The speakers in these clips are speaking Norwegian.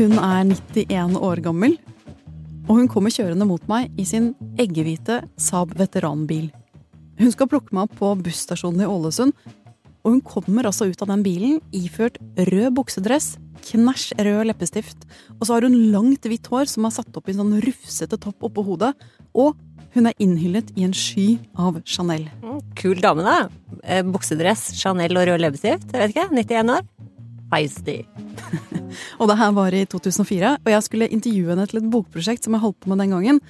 Hun er 91 år gammel, og hun kommer kjørende mot meg i sin eggehvite Saab veteranbil. Hun skal plukke meg opp på busstasjonen i Ålesund, og hun kommer altså ut av den bilen iført rød buksedress, knæsj rød leppestift, og så har hun langt hvitt hår som er satt opp i en sånn rufsete topp oppå hodet, og hun er innhyllet i en sky av Chanel. Mm, kul dame, da. Eh, buksedress, Chanel og rød leppestift. Jeg vet ikke, 91 år. Feisty. og det her var i 2004, og jeg skulle intervjue henne til et bokprosjekt som jeg holdt på med den gangen.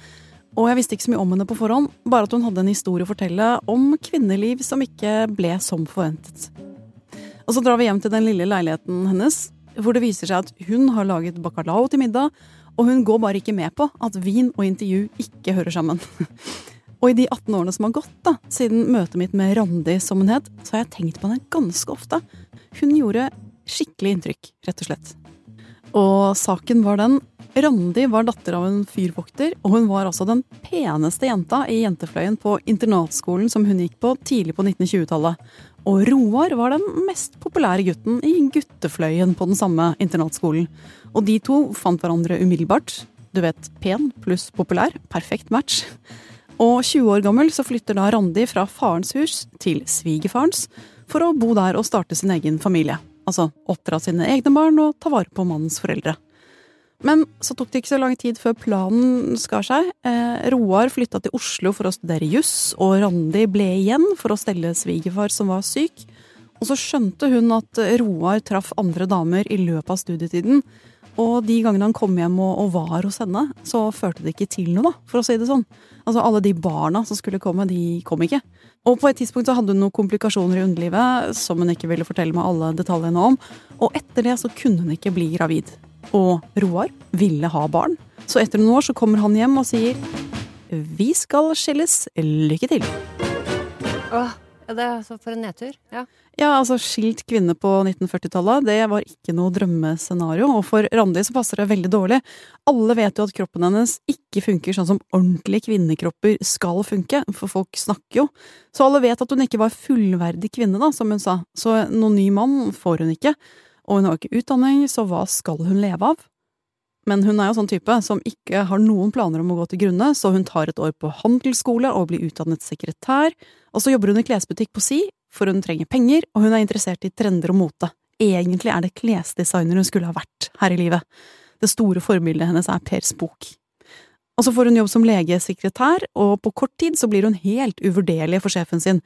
Og jeg visste ikke så mye om henne på forhånd, bare at hun hadde en historie å fortelle om kvinneliv som ikke ble som forventet. Og så drar vi hjem til den lille leiligheten hennes, hvor det viser seg at hun har laget bacalao til middag, og hun går bare ikke med på at vin og intervju ikke hører sammen. Og i de 18 årene som har gått da, siden møtet mitt med Randi, som hun het, så har jeg tenkt på henne ganske ofte. Hun gjorde skikkelig inntrykk, rett og slett. Og saken var den Randi var datter av en fyrvokter, og hun var altså den peneste jenta i jentefløyen på internatskolen som hun gikk på tidlig på 1920-tallet. Og Roar var den mest populære gutten i guttefløyen på den samme internatskolen. Og de to fant hverandre umiddelbart. Du vet, pen pluss populær. Perfekt match. Og 20 år gammel så flytter da Randi fra farens hus til svigerfarens for å bo der og starte sin egen familie. Altså oppdra sine egne barn og ta vare på mannens foreldre. Men så tok det ikke så lang tid før planen skar seg. Eh, Roar flytta til Oslo for å studere juss, og Randi ble igjen for å stelle svigerfar som var syk. Og så skjønte hun at Roar traff andre damer i løpet av studietiden. Og de gangene han kom hjem og, og var hos henne, så førte det ikke til noe, da, for å si det sånn. Altså Alle de barna som skulle komme, de kom ikke. Og på et tidspunkt så hadde hun noen komplikasjoner i underlivet som hun ikke ville fortelle meg alle detaljene om. Og etter det så kunne hun ikke bli gravid og Roar ville ha barn. Så etter noen år så kommer han hjem og sier vi skal skilles, lykke til. Åh, ja, det er altså for en nedtur. Ja. ja, altså skilt kvinne på 1940-tallet, det var ikke noe drømmescenario. Og for Randi så passer det veldig dårlig. Alle vet jo at kroppen hennes ikke funker sånn som ordentlige kvinnekropper skal funke, for folk snakker jo. Så alle vet at hun ikke var fullverdig kvinne, da, som hun sa. Så noen ny mann får hun ikke og hun har ikke utdanning, så hva skal hun leve av? Men hun er jo sånn type som ikke har noen planer om å gå til grunne, så hun tar et år på handelsskole og blir utdannet sekretær, og så jobber hun i klesbutikk på si, for hun trenger penger, og hun er interessert i trender og mote. Egentlig er det klesdesigner hun skulle ha vært her i livet. Det store forbildet hennes er Per Spook. Og så får hun jobb som legesekretær, og på kort tid så blir hun helt uvurderlig for sjefen sin.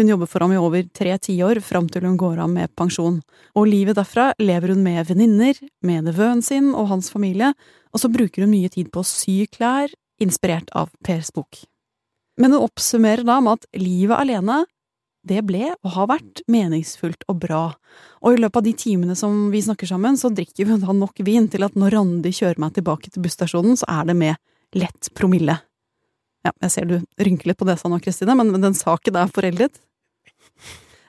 Hun jobber for ham i over tre tiår, fram til hun går av med pensjon, og livet derfra lever hun med venninner, med nevøen sin og hans familie, og så bruker hun mye tid på å sy klær, inspirert av Pers bok. Men hun oppsummerer da med at livet alene, det ble og har vært meningsfullt og bra, og i løpet av de timene som vi snakker sammen, så drikker hun da nok vin til at når Randi kjører meg tilbake til busstasjonen, så er det med lett promille. Ja, jeg ser du rynker litt på nesa nå, Kristine, men den saken er foreldet.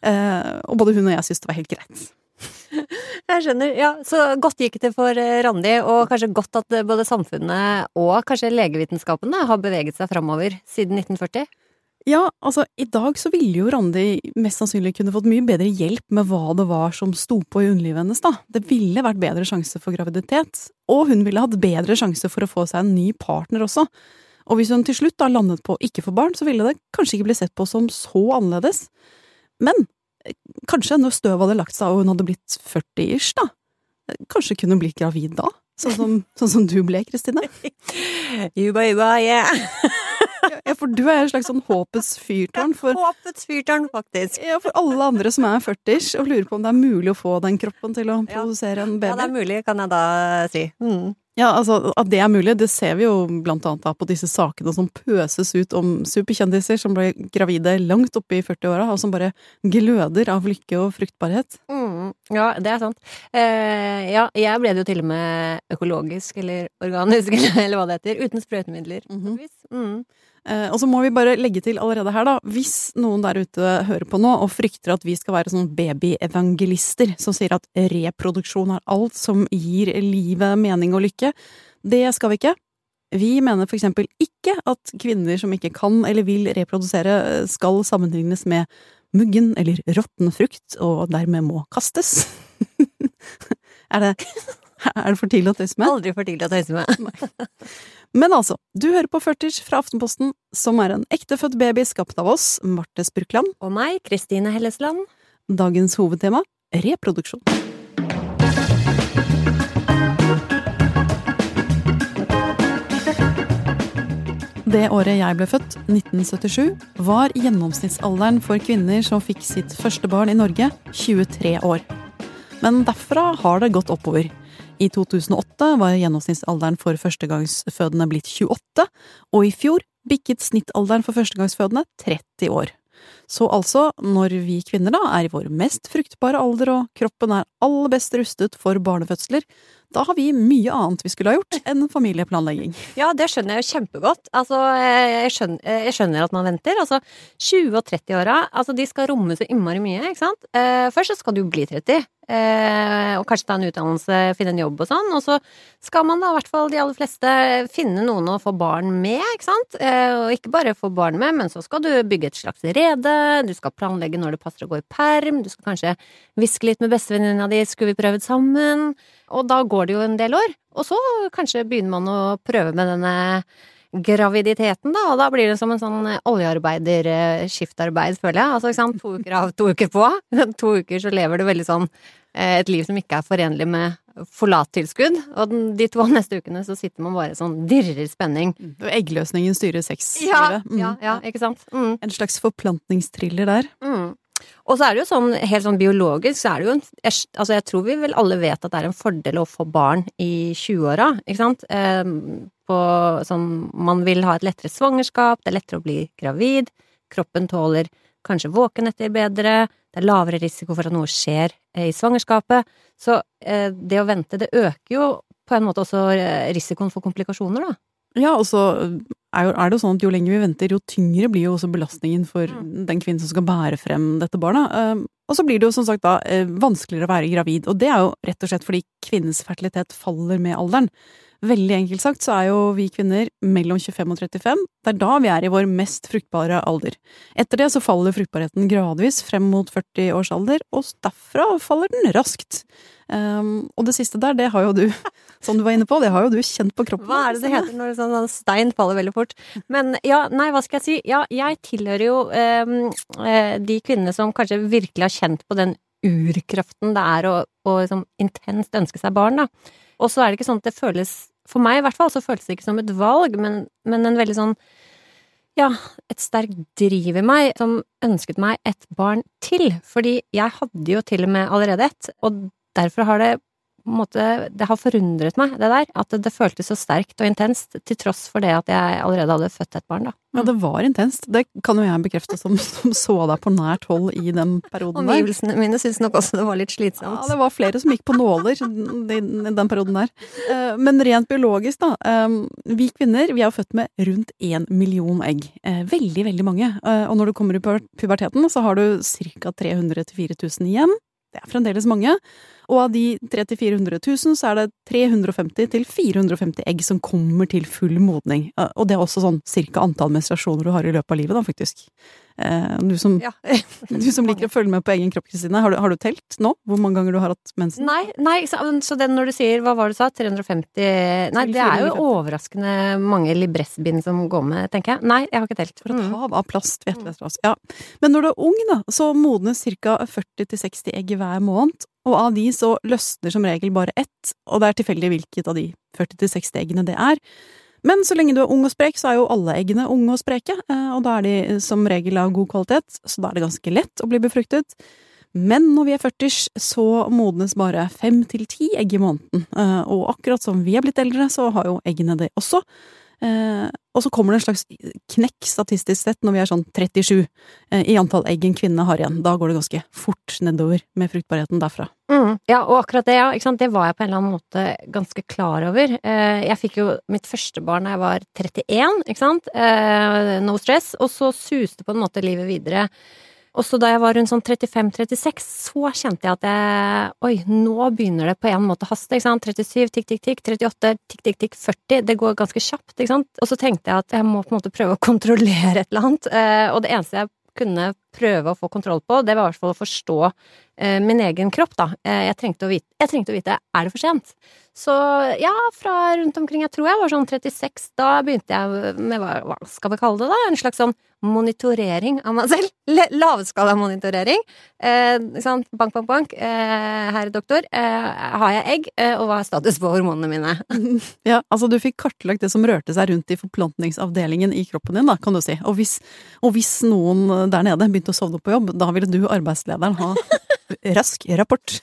Eh, og både hun og jeg syntes det var helt greit. Jeg skjønner. Ja, så godt gikk det for eh, Randi, og kanskje godt at eh, både samfunnet og kanskje legevitenskapen har beveget seg framover siden 1940? Ja, altså i dag så ville jo Randi mest sannsynlig kunne fått mye bedre hjelp med hva det var som sto på i underlivet hennes, da. Det ville vært bedre sjanse for graviditet, og hun ville hatt bedre sjanse for å få seg en ny partner også. Og hvis hun til slutt da landet på ikke få barn, så ville det kanskje ikke bli sett på som så annerledes. Men kanskje når støvet hadde lagt seg og hun hadde blitt 40-ish, da, kanskje kunne hun blitt gravid da? Sånn som, sånn som du ble, Kristine? Juba, juba, yeah! ja, for du er en slags sånn håpets fyrtårn for Håpets fyrtårn, faktisk. Ja, for alle andre som er 40-ish og lurer på om det er mulig å få den kroppen til å produsere en baby. Ja, det er mulig, kan jeg da si. Mm. Ja, altså At det er mulig, det ser vi jo blant annet da på disse sakene som pøses ut om superkjendiser som ble gravide langt oppe i 40-åra, og som bare gløder av lykke og fruktbarhet. Mm, ja, det er sant. Eh, ja, jeg ble det jo til og med økologisk eller organisk, eller, hva det heter, uten sprøytemidler. Mm -hmm. mm. Eh, og så må vi bare legge til allerede her, da, hvis noen der ute hører på nå og frykter at vi skal være sånn babyevangelister som sier at reproduksjon er alt som gir livet mening og lykke, det skal vi ikke. Vi mener for eksempel ikke at kvinner som ikke kan eller vil reprodusere, skal sammenlignes med muggen eller råtten frukt, og dermed må kastes. er det Er det for tidlig å tøyse med? Aldri for tidlig å tøyse med. Men altså, du hører på 40 fra Aftenposten, som er en ektefødt baby skapt av oss, Marte Spurkland. Og meg, Kristine Hellesland. Dagens hovedtema reproduksjon. Det året jeg ble født, 1977, var gjennomsnittsalderen for kvinner som fikk sitt første barn i Norge, 23 år. Men derfra har det gått oppover. I 2008 var gjennomsnittsalderen for førstegangsfødende blitt 28, og i fjor bikket snittalderen for førstegangsfødende 30 år. Så altså, når vi kvinner da er i vår mest fruktbare alder og kroppen er aller best rustet for barnefødsler, da har vi mye annet vi skulle ha gjort enn familieplanlegging. Ja, det skjønner jeg jo kjempegodt. Altså, jeg skjønner, jeg skjønner at man venter. Altså, 20- og 30-åra, altså, de skal romme så innmari mye, ikke sant? Eh, først så skal du bli 30, eh, og kanskje ta en utdannelse, finne en jobb og sånn, og så skal man da, i hvert fall de aller fleste, finne noen å få barn med, ikke sant? Eh, og ikke bare få barn med, men så skal du bygge et slags rede, du skal planlegge når det passer å gå i perm, du skal kanskje hviske litt med bestevenninna di, skulle vi prøvd sammen? Og da går det jo en del år. Og så kanskje begynner man å prøve med denne graviditeten, da, og da blir det som en sånn oljearbeider-skiftarbeid, føler jeg. Altså, ikke sant, to uker av, to uker på. To uker så lever du veldig sånn et liv som ikke er forenlig med forlattilskudd. Og de to neste ukene så sitter man bare sånn dirrer spenning. Eggløsningen styrer sex. Ja, mm. ja, ja, ikke sant. Mm. En slags forplantningsthriller der. Mm. Og så er det jo sånn, helt sånn biologisk, så er det jo en Altså, jeg tror vi vel alle vet at det er en fordel å få barn i 20-åra, ikke sant? Eh, på sånn Man vil ha et lettere svangerskap, det er lettere å bli gravid, kroppen tåler kanskje våkenetter bedre, det er lavere risiko for at noe skjer i svangerskapet. Så eh, det å vente, det øker jo på en måte også risikoen for komplikasjoner, da. Ja, og så er, det jo sånn at jo lenger vi venter, jo tyngre blir jo også belastningen for Mm. den kvinnen som skal bære frem dette barna. Um, Og så blir det jo som sagt da eh, vanskeligere å være gravid, og det er jo rett og slett fordi kvinnens fertilitet faller med alderen. Veldig enkelt sagt så er jo vi kvinner mellom 25 og 35, det er da vi er i vår mest fruktbare alder. Etter det så faller fruktbarheten gradvis frem mot 40 års alder, og derfra faller den raskt. Um, og det siste der, det har jo du, som du var inne på, det har jo du kjent på kroppen. Hva er det det heter når sånn, sånn stein faller veldig fort? Men ja, nei, hva skal jeg si? Ja, jeg tilhører jo eh, de kvinnene som kanskje virkelig har kjent på den urkraften det er å, å liksom, intenst ønske seg barn, da. Og så er det ikke sånn at det føles, for meg i hvert fall, så føltes det ikke som et valg, men, men en veldig sånn ja, et sterkt driv i meg som ønsket meg et barn til. Fordi jeg hadde jo til og med allerede ett, og derfor har det måte, det har forundret meg, det der. At det, det føltes så sterkt og intenst, til tross for det at jeg allerede hadde født et barn, da. Ja, det var intenst. Det kan jo jeg bekrefte som, som så deg på nært hold i den perioden der. Omgivelsene mine syntes nok også det var litt slitsomt. Ja, det var flere som gikk på nåler i den perioden der. Eh, Men rent biologisk, da. eh, Vi kvinner vi er født med rundt én million egg. Eh, Veldig, veldig mange. Og når du kommer i puberteten, så har du ca. 300 000-4000 igjen. Det er fremdeles mange. Og av de 300 000-400 000, så er det 350 450 egg som kommer til full modning. Eh, Og det er også sånn cirka antall menstruasjoner du har i løpet av livet, da, faktisk. Eh, Du som, Ja. du som liker å følge med på egen kropp, Kristine, har du, har du telt nå hvor mange ganger du har hatt mensen? Nei, nei, så så den når du sier, hva var det du sa, 350 Nei, det er jo overraskende mange libressbind som går med, tenker jeg. Nei, jeg har ikke telt. For et Mm. hav av plast vet du. Ja. Men når du er ung, da, så modnes ca. 40-60 egg hver måned. Og av de så løsner som regel bare ett, og det er tilfeldig hvilket av de 40-60 eggene det er. Men så lenge du er ung og sprek, så er jo alle eggene unge og spreke, eh, og da er de eh, som regel av god kvalitet, så da er det ganske lett å bli befruktet. Men når vi er 40, så modnes bare fem til ti egg i måneden. Eh, Og akkurat som vi er blitt eldre, så har jo eggene det også. Eh, og så kommer det en slags knekk statistisk sett når vi er sånn 37 eh, i antall egg en kvinne har igjen. Da går det ganske fort nedover med fruktbarheten derfra. Mm, ja, og akkurat det, ja, det var jeg på en eller annen måte ganske klar over. Eh, jeg fikk jo mitt første barn da jeg var 31, ikke sant, no stress, og så suste på en måte livet videre. Og så da jeg var rundt sånn 35-36, så kjente jeg at jeg Oi, nå begynner det på en måte å haste, ikke sant. 37, tikk, tikk, tikk. 38, tikk, tikk, tikk. 40. Det går ganske kjapt, ikke sant. Og så tenkte jeg at jeg må på en måte prøve å kontrollere et eller annet. Eh, og det eneste jeg kunne prøve å få kontroll på, det var i hvert fall å forstå min egen kropp, da. Eh, jeg, trengte vite, jeg, trengte å vite, er det for sent. Så ja, fra rundt omkring, jeg tror jeg var sånn 36, da begynte jeg med hva, hva skal vi kalle det, da? En slags sånn monitorering av meg selv. Lavskalamonitorering. Eh, sant? bank, bank, bank. Eh, herre doktor, eh, har jeg egg, eh, og hva er status på hormonene mine? ja, altså du fikk kartlagt det som rørte seg rundt i forplantningsavdelingen i kroppen din, da, kan du si. Og hvis, og hvis noen der nede begynte å sovne på jobb, da ville du, arbeidslederen, ha rask rapport.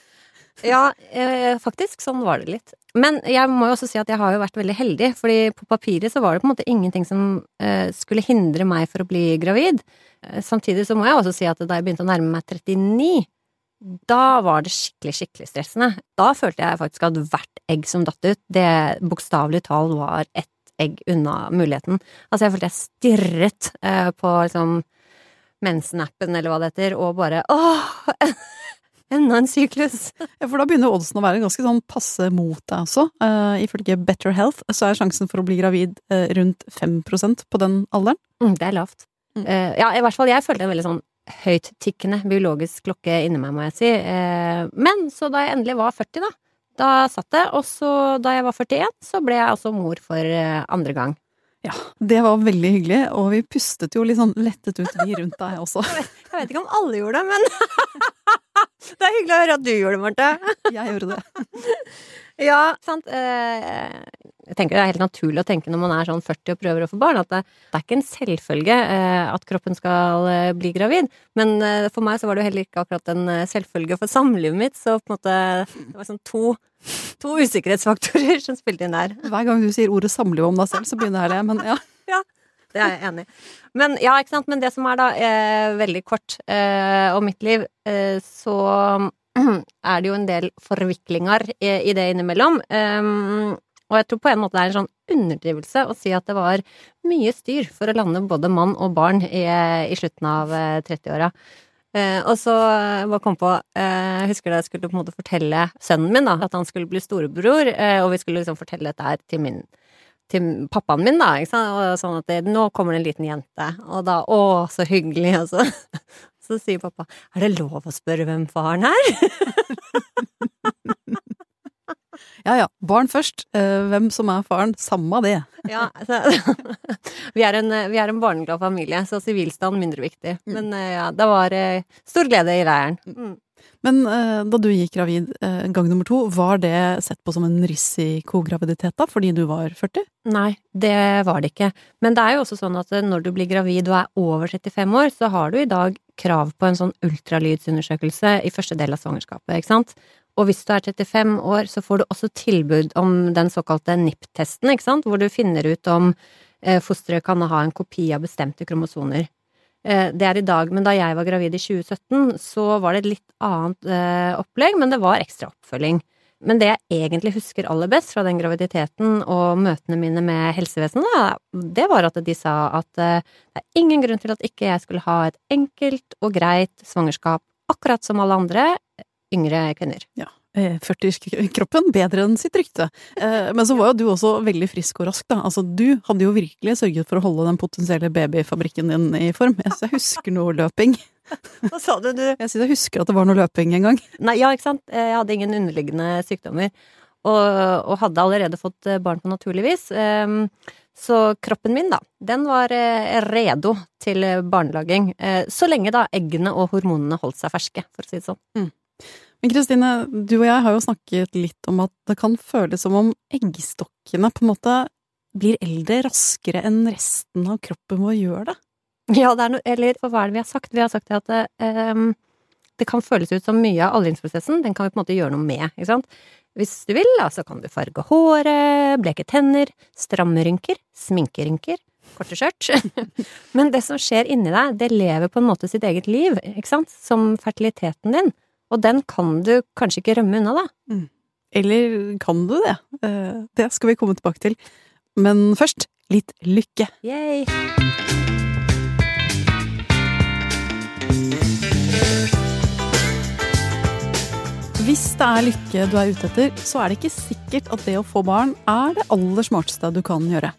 Ja, eh, faktisk. Sånn var det litt. Men jeg må jo også si at jeg har jo vært veldig heldig, fordi på papiret så var det på en måte ingenting som eh, skulle hindre meg for å bli gravid. Eh, samtidig så må jeg også si at da jeg begynte å nærme meg 39, da var det skikkelig, skikkelig stressende. Da følte jeg faktisk at hvert egg som datt ut, det bokstavelig talt var ett egg unna muligheten. Altså, jeg følte jeg stirret eh, på liksom mensenappen, eller hva det heter, og bare åh! Enda en syklus! Ja, for da begynner oddsen å være ganske sånn passe mot deg også. Uh, ifølge Better Health så er sjansen for å bli gravid uh, rundt 5% på den alderen. Mm, det er lavt. Mm. Uh, ja, i hvert fall jeg følte en veldig sånn høyttikkende biologisk klokke inni meg, må jeg si. men så da jeg endelig var 40, da, da satt det. Og så da jeg var 41, så ble jeg altså mor for andre gang. Ja, det var veldig hyggelig, og vi pustet jo litt sånn lettet ut, vi rundt deg også. Jeg vet ikke om alle gjorde det, men Det er hyggelig å høre at du gjorde det, Marte. Jeg gjorde det. Ja, sant. Eh, jeg tenker det er helt naturlig å tenke når man er sånn 40 og prøver å få barn, at det, det er ikke en selvfølge eh, at kroppen skal eh, bli gravid. Men for meg så var det jo heller ikke akkurat en selvfølge for samlivet mitt, så på en måte det var sånn to, to usikkerhetsfaktorer som spilte inn der. Hver gang du sier ordet samliv om deg selv, så begynner jeg å le, men ja. ja. Det er jeg enig i. Men ja. Men det som er da eh, veldig kort eh, om mitt liv, eh, så er det jo en del forviklinger i, det innimellom. Um, og jeg tror på en måte det er en sånn underdrivelse å si at det var mye styr for å lande både mann og barn i, i slutten av 30-åra. Uh, eh, og så uh, bare kom på uh, Husker da jeg skulle på en måte fortelle sønnen min da, at han skulle bli storebror, og vi skulle liksom fortelle dette her til min til pappaen min, da, ikke sant? Og sånn at det, nå kommer det en liten jente, og da å, så hyggelig, og så, så sier pappa er det lov å spørre hvem faren er? ja ja, barn først, eh, hvem som er faren, samme det. ja, så, vi, er en, vi er en barneglad familie, så sivilstand mindre viktig. Mm. Men eh, ja, det var eh, stor glede i leiren. Mm. Men uh, da du gikk gravid uh, gang nummer to, var det sett på som en risikograviditet da, fordi du var 40? Nei, det var det ikke. Men det er jo også sånn at eh, når du blir gravid og er over 35 år, så har du i dag krav på en sånn ultralydsundersøkelse i første del av svangerskapet, ikke sant? Og hvis du er 35 år, så får du også tilbud om den såkalte NIPT-testen, ikke sant, hvor du finner ut om fosteret kan ha en kopi av bestemte kromosoner. Eh, det er i dag, men da jeg var gravid i 2017, så var det et litt annet eh, opplegg, men det var ekstra oppfølging. Men det jeg egentlig husker aller best fra den graviditeten og møtene mine med helsevesenet, det var at de sa at eh, det er ingen grunn til at ikke jeg skulle ha et enkelt og greit svangerskap, akkurat som alle andre yngre kvinner. Ja. 40-kroppen eh, bedre enn sitt rykte. Eh, men så var jo du også veldig frisk og rask, da. Altså, du hadde jo virkelig sørget for å holde den potensielle babyfabrikken din i form. Jeg, jeg husker noe løping. Hva sa du, du? Jeg synes jeg husker at det var noe løping en gang. Nei, ja, ikke sant. Jeg hadde ingen underliggende sykdommer. Og, og hadde allerede fått eh, barn på naturlig vis. Ehm, så kroppen min, da, den var redo til barnelaging. Så lenge da eggene og hormonene holdt seg ferske, for å si det sånn. Mm. Men Kristine, du og jeg har jo snakket litt om at det kan føles som om eggstokkene på en måte blir eldre raskere enn resten av kroppen vår gjør det. Ja, det er noe Eller hva er det vi har sagt? Vi har sagt at um, det kan føles ut som mye av aldringsprosessen, den kan vi på en måte gjøre noe med, ikke sant. Hvis du vil, da, så kan du farge håret, bleke tenner, stramme rynker, sminke rynker, korte skjørt. Men det som skjer inni deg, det lever på en måte sitt eget liv, ikke sant, som fertiliteten din. Og den kan du kanskje ikke rømme unna, da. Mm. Eller kan du det? Eh, det skal vi komme tilbake til. Men først litt lykke. Yay. Hvis det er lykke du er ute etter, så er det ikke sikkert at det å få barn er det aller smarteste du kan gjøre.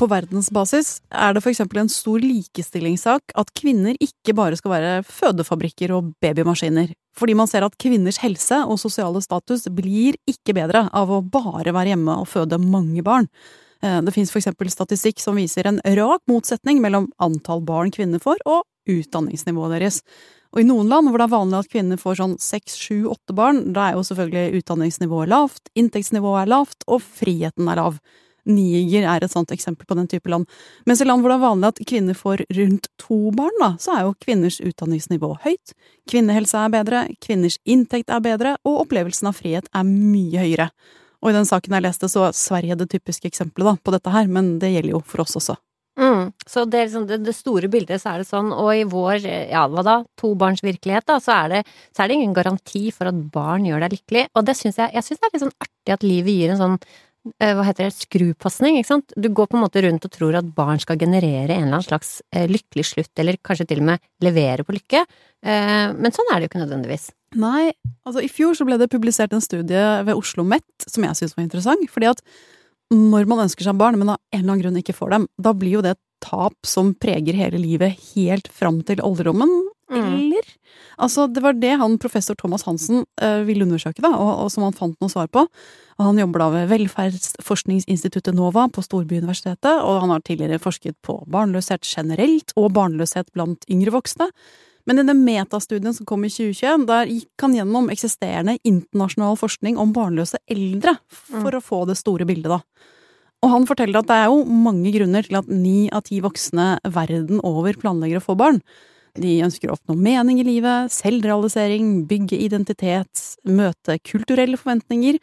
På verdensbasis er det eksempel en stor likestillingssak at kvinner ikke bare skal være fødefabrikker og babymaskiner, fordi man ser at kvinners helse og sosiale status blir ikke bedre av å bare være hjemme og føde mange barn. Eh, det for eksempel statistikk som viser en rak motsetning mellom antall barn kvinner får, og utdanningsnivået deres. Og i noen land hvor det er vanlig at kvinner får sånn seks, sju, åtte barn, da er jo selvfølgelig utdanningsnivået lavt, inntektsnivået er lavt, og friheten er lav. Niger er et sånt eksempel på den type land. Mens i land hvor det er vanlig at kvinner får rundt to barn, da, så er jo kvinners utdanningsnivå høyt, kvinnehelse er bedre, kvinners inntekt er bedre, og opplevelsen av frihet er mye høyere. Og i den saken jeg leste, så er Sverige det typiske eksempelet da, på dette her, men det gjelder jo for oss også. Mm. Så det, liksom, det, det, store bildet så er det sånn, og i vår, ja hva da, tobarnsvirkelighet, da, så er, det, så er det ingen garanti for at barn gjør deg lykkelig. Og det syns jeg, jeg synes det er litt sånn artig at livet gir en sånn hva heter det, skrupasning, ikke sant. Du går på en måte rundt og tror at barn skal generere en eller annen slags eh, lykkelig slutt, eller kanskje til og med levere på lykke. Eh, men sånn er det jo ikke nødvendigvis. Nei, altså i fjor så ble det publisert en studie ved Oslo Met som jeg syntes var interessant, fordi at når man ønsker seg barn, men av en eller annen grunn ikke får dem, da blir jo det et tap som preger hele livet helt fram til alderdommen, mm. eller? Altså, det var det han professor Thomas Hansen uh, ville undersøke, da, og, og, som han fant noe svar på. Og han jobber da ved velferdsforskningsinstituttet NOVA på Storbyuniversitetet, og han har tidligere forsket på barnløshet generelt, og barnløshet blant yngre voksne. Men i den metastudien som kom i 2021, der gikk han gjennom eksisterende internasjonal forskning om barnløse eldre, for mm. å få det store bildet, da. Og han forteller at det er jo mange grunner til at ni av ti voksne verden over planlegger å få barn. De ønsker å oppnå mening i livet, selvrealisering, bygge identitet, møte kulturelle forventninger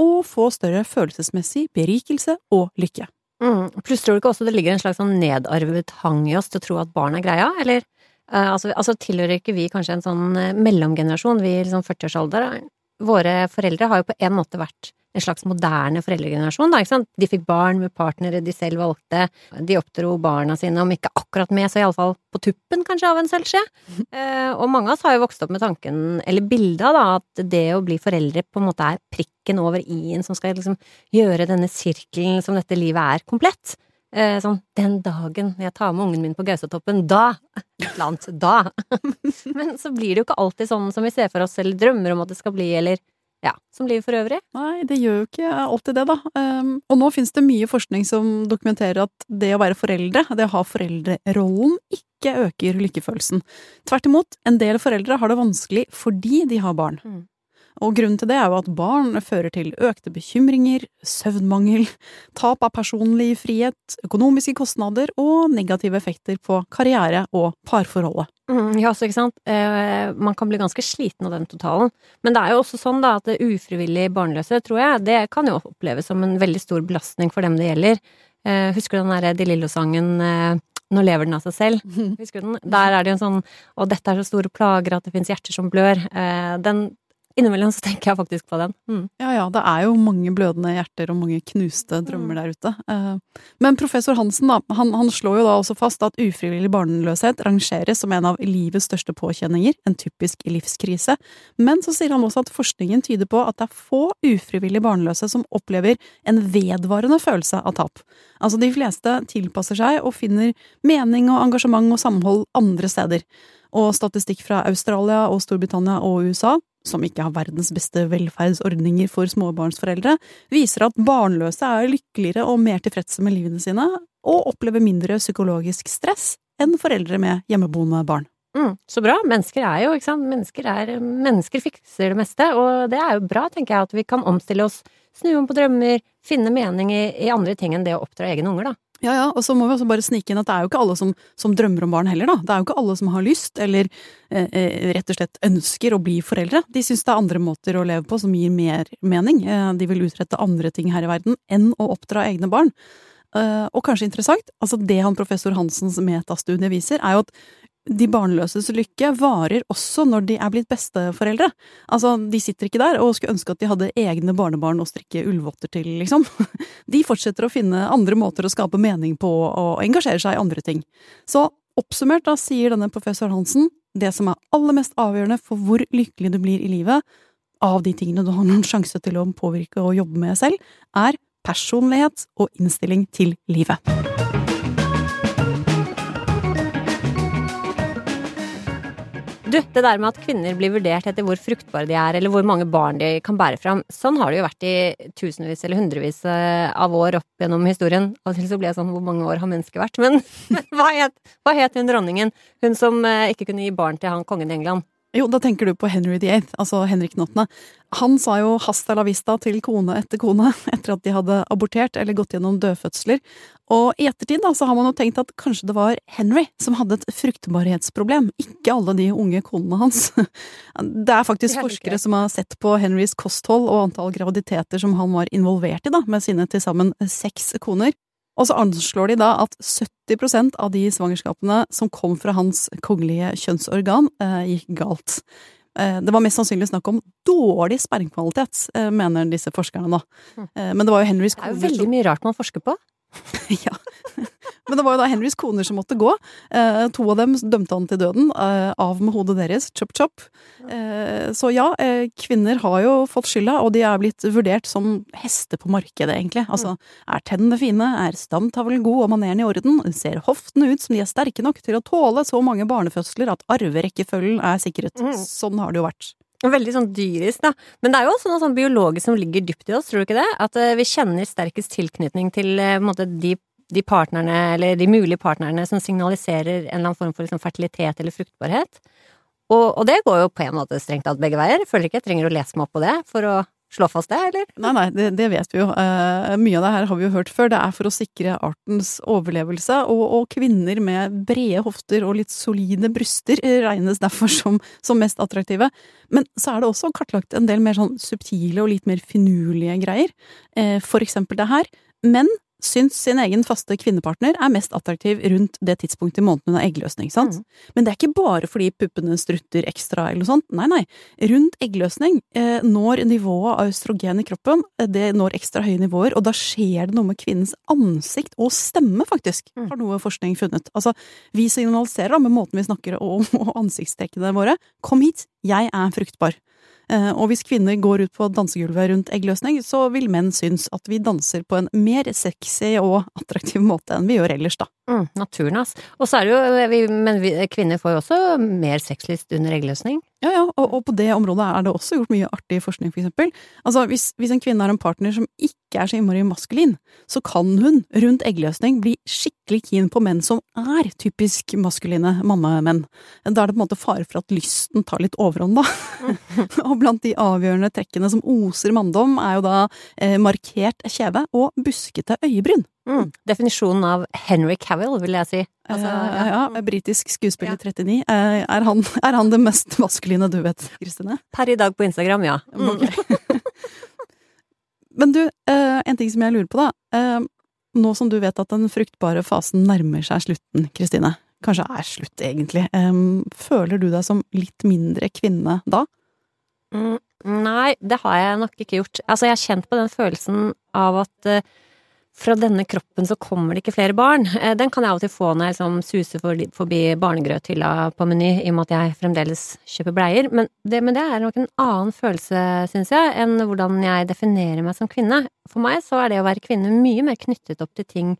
og få større følelsesmessig berikelse og lykke. Mm. Pluss tror du ikke også det ligger en slags sånn nedarvet hang i oss til å tro at barn er greia, eller? Uh, altså, altså, tilhører ikke vi kanskje en sånn uh, mellomgenerasjon, vi i liksom 40-årsalder? Våre foreldre har jo på en måte vært en slags moderne foreldregenerasjon, da, ikke sant. De fikk barn med partnere de selv valgte, de oppdro barna sine, om ikke akkurat med, så iallfall på tuppen, kanskje, av en selvskje. Uh, og mange av oss har jo vokst opp med tanken, eller bildet av, da, at det å bli foreldre på en måte er prikken over i-en som skal liksom gjøre denne sirkelen som dette livet er, komplett. Eh, sånn Den dagen jeg tar med ungen min på Gausatoppen, da! Blant. Da! Men så blir det jo ikke alltid sånn som vi ser for oss, eller drømmer om at det skal bli, eller ja, som livet for øvrig. Nei, det gjør jo ikke alltid det, da. Um, og nå finnes det mye forskning som dokumenterer at det å være foreldre, det å ha foreldrerollen, ikke øker lykkefølelsen. Tvert imot, en del foreldre har det vanskelig fordi de har barn. Mm. Og grunnen til det er jo at barn fører til økte bekymringer, søvnmangel, tap av personlig frihet, økonomiske kostnader og negative effekter på karriere og parforholdet. Mm, ja, så ikke sant. Eh, man kan bli ganske sliten av den totalen. Men det er jo også sånn da at ufrivillig barnløse, tror jeg, det kan jo oppleves som en veldig stor belastning for dem det gjelder. Eh, husker du den derre De Lillo-sangen eh, nå lever den av seg selv. Husker du den? Der er det jo en sånn Og dette er så store plager at det fins hjerter som blør. Eh, den Innimellom så tenker jeg faktisk på den. Mm. Ja ja, det er jo mange blødende hjerter og mange knuste drømmer mm. der ute. Eh, men professor Hansen da, han, han, slår jo da også fast at ufrivillig barnløshet rangeres som en av livets største påkjenninger, en typisk livskrise. Men så sier han også at forskningen tyder på at det er få ufrivillig barnløse som opplever en vedvarende følelse av tap. Altså de fleste tilpasser seg og finner mening og engasjement og samhold andre steder. Og statistikk fra Australia og Storbritannia og USA som ikke har verdens beste velferdsordninger for småbarnsforeldre, viser at barnløse er lykkeligere og mer tilfredse med livene sine, og opplever mindre psykologisk stress enn foreldre med hjemmeboende barn. Mm, så bra. Mennesker er jo, ikke sant, mennesker, er, mennesker fikser det meste, og det er jo bra, tenker jeg, at vi kan omstille oss, snu om på drømmer, finne mening i, i andre ting enn det å oppdra egne unger, da. Ja, ja, og så må vi også bare snike inn at det er jo ikke alle som, som drømmer om barn heller, da. Det er jo ikke alle som har lyst, eller eh, eh rett og slett ønsker å bli foreldre. De syns det er andre måter å leve på som gir mer mening. Eh, de vil utrette andre ting her i verden enn å oppdra egne barn. Eh, og kanskje interessant, altså det han professor Hansens metastudie viser, er jo at de barnløses lykke varer også når de er blitt besteforeldre. Altså, de sitter ikke der og skulle ønske at de hadde egne barnebarn å strikke ullvotter til, liksom. De fortsetter å finne andre måter å skape mening på og engasjere seg i andre ting. Så oppsummert da sier denne professor Hansen det som er aller mest avgjørende for hvor lykkelig du blir i livet, av de tingene du har noen sjanse til å påvirke og jobbe med selv, er personlighet og innstilling til livet. Du, det der med at kvinner blir vurdert etter hvor fruktbare de er, eller hvor mange barn de kan bære fram, sånn har det jo vært i tusenvis eller hundrevis eh, av år opp gjennom historien. Av og til så blir jeg sånn hvor mange år har mennesket vært? Men, hva, het, hva het hun dronningen? Hun som eh, ikke kunne gi barn til han kongen i England? Jo, da tenker du på Henry VIII, altså Henrik den åttende. Han sa jo hasta la vista til kone etter kone etter at de hadde abortert eller gått gjennom dødfødsler. Og i ettertid da, så har man jo tenkt at kanskje det var Henry som hadde et fruktbarhetsproblem, ikke alle de unge konene hans. Det er faktisk Det er forskere som har sett på Henrys kosthold og antall graviditeter som han var involvert i, da, med sine til sammen seks koner. Og så anslår de da at 70% av de svangerskapene som kom fra hans kongelige kjønnsorgan, eh, gikk galt. Eh, det var mest sannsynlig snakk om dårlig spermkvalitet, eh, mener disse forskerne da. Eh, men det var jo Henrys Det er jo veldig mye rart man forsker på. ja. Men det var jo da Henrys koner som måtte gå. Eh, to av dem dømte han til døden. Eh, av med hodet deres. Chop chop. Eh, så ja, eh, kvinner har jo fått skylda, og de er blitt vurdert som hester på markedet, egentlig. Altså, er tennene fine? Er stamtavlen god og maneren i orden? Ser hoftene ut som de er sterke nok til å tåle så mange barnefødsler at arverekkefølgen er sikret? Mm. Sånn har det jo vært. Veldig sånn dyrisk, da. Men det er jo også noe sånn biologisk som ligger dypt i oss, tror du ikke det? At eh, vi kjenner sterkest tilknytning til eh, måte, de, de partnerne, eller de mulige partnerne, som signaliserer en eller annen form for liksom, fertilitet eller fruktbarhet. Og, og det går jo på en måte strengt tatt begge veier. Føler ikke jeg trenger å lese meg opp på det for å slå fast det, eller? Nei, nei, det, det vet vi jo. Uh, mye av det her har vi jo hørt før. Det er for å sikre artens overlevelse, og, og kvinner med brede hofter og litt solide bryster regnes derfor som, som mest attraktive. Men så er det også kartlagt en del mer sånn subtile og litt mer finurlige greier. Uh, for eksempel det her. Menn syns sin egen faste kvinnepartner er mest attraktiv rundt det tidspunktet i måneden hun har eggløsning, sant? Men det er ikke bare fordi puppene strutter ekstra eller noe sånt. Nei, nei. Rundt eggløsning eh, når nivået av østrogen i kroppen eh, det når ekstra høye nivåer, og da skjer det noe med kvinnens ansikt og stemme, faktisk, Mm. har noe forskning funnet. Altså, vi signaliserer da med måten vi snakker om og ansiktstrekkene våre. Kom hit, jeg er fruktbar. Eh, Og hvis kvinner går ut på dansegulvet rundt eggløsning, så vil menn synes at vi danser på en mer sexy og attraktiv måte enn vi gjør ellers, da. Mm, naturen, ass. Og så er det jo Men vi, kvinner får jo også mer sexlyst under eggløsning. Ja, ja, og, og på det området er det også gjort mye artig forskning, for eksempel. Altså, hvis, hvis en kvinne har en partner som ikke er så innmari maskulin, så kan hun rundt eggløsning bli skikkelig keen på menn som er typisk maskuline mannamenn. Da er det på en måte fare for at lysten tar litt overhånd, da. og blant de avgjørende trekkene som oser manndom, er jo da eh, markert kjeve og buskete øyebryn. Mm. Definisjonen av Henry Cavill, vil jeg si. Altså, ja. ja, ja, britisk skuespiller Ja. 39. Eh, er, han, er han det mest maskuline du vet, Kristine? Per i dag på Instagram, ja. Mm. Men du, eh, en ting som jeg lurer på, da. Eh, nå som du vet at den fruktbare fasen nærmer seg slutten, Kristine. Kanskje er slutt, egentlig. Eh, føler du deg som litt mindre kvinne da? Mm, nei, det har jeg nok ikke gjort. Altså, jeg har kjent på den følelsen av at eh, fra denne kroppen så kommer det ikke flere barn. Eh, den kan jeg av og til få når jeg liksom suser for, forbi barnegrøthylla på Meny, i og med at jeg fremdeles kjøper bleier. Men det, men det er nok en annen følelse, syns jeg, enn hvordan jeg definerer meg som kvinne. For meg så er det å være kvinne mye mer knyttet opp til ting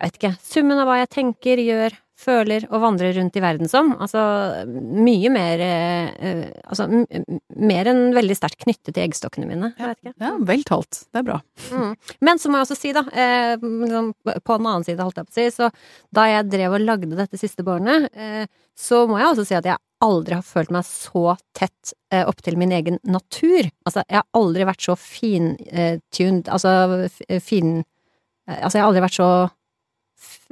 jeg vet ikke, summen av hva jeg tenker, gjør, føler og vandrer rundt i verden som. Altså mye mer eh, eh, Altså mer enn veldig sterkt knyttet til eggstokkene mine. Jeg vet ikke. Ja, vel talt. Det er bra. Mm. Men så må jeg også si, da, eh, liksom, på en annen side, holdt jeg på å si, så da jeg drev og lagde dette siste barnet, eh, så må jeg også si at jeg aldri har følt meg så tett eh, opp til min egen natur. Altså, jeg har aldri vært så fintuned, altså fin... eh, Altså, jeg har aldri vært så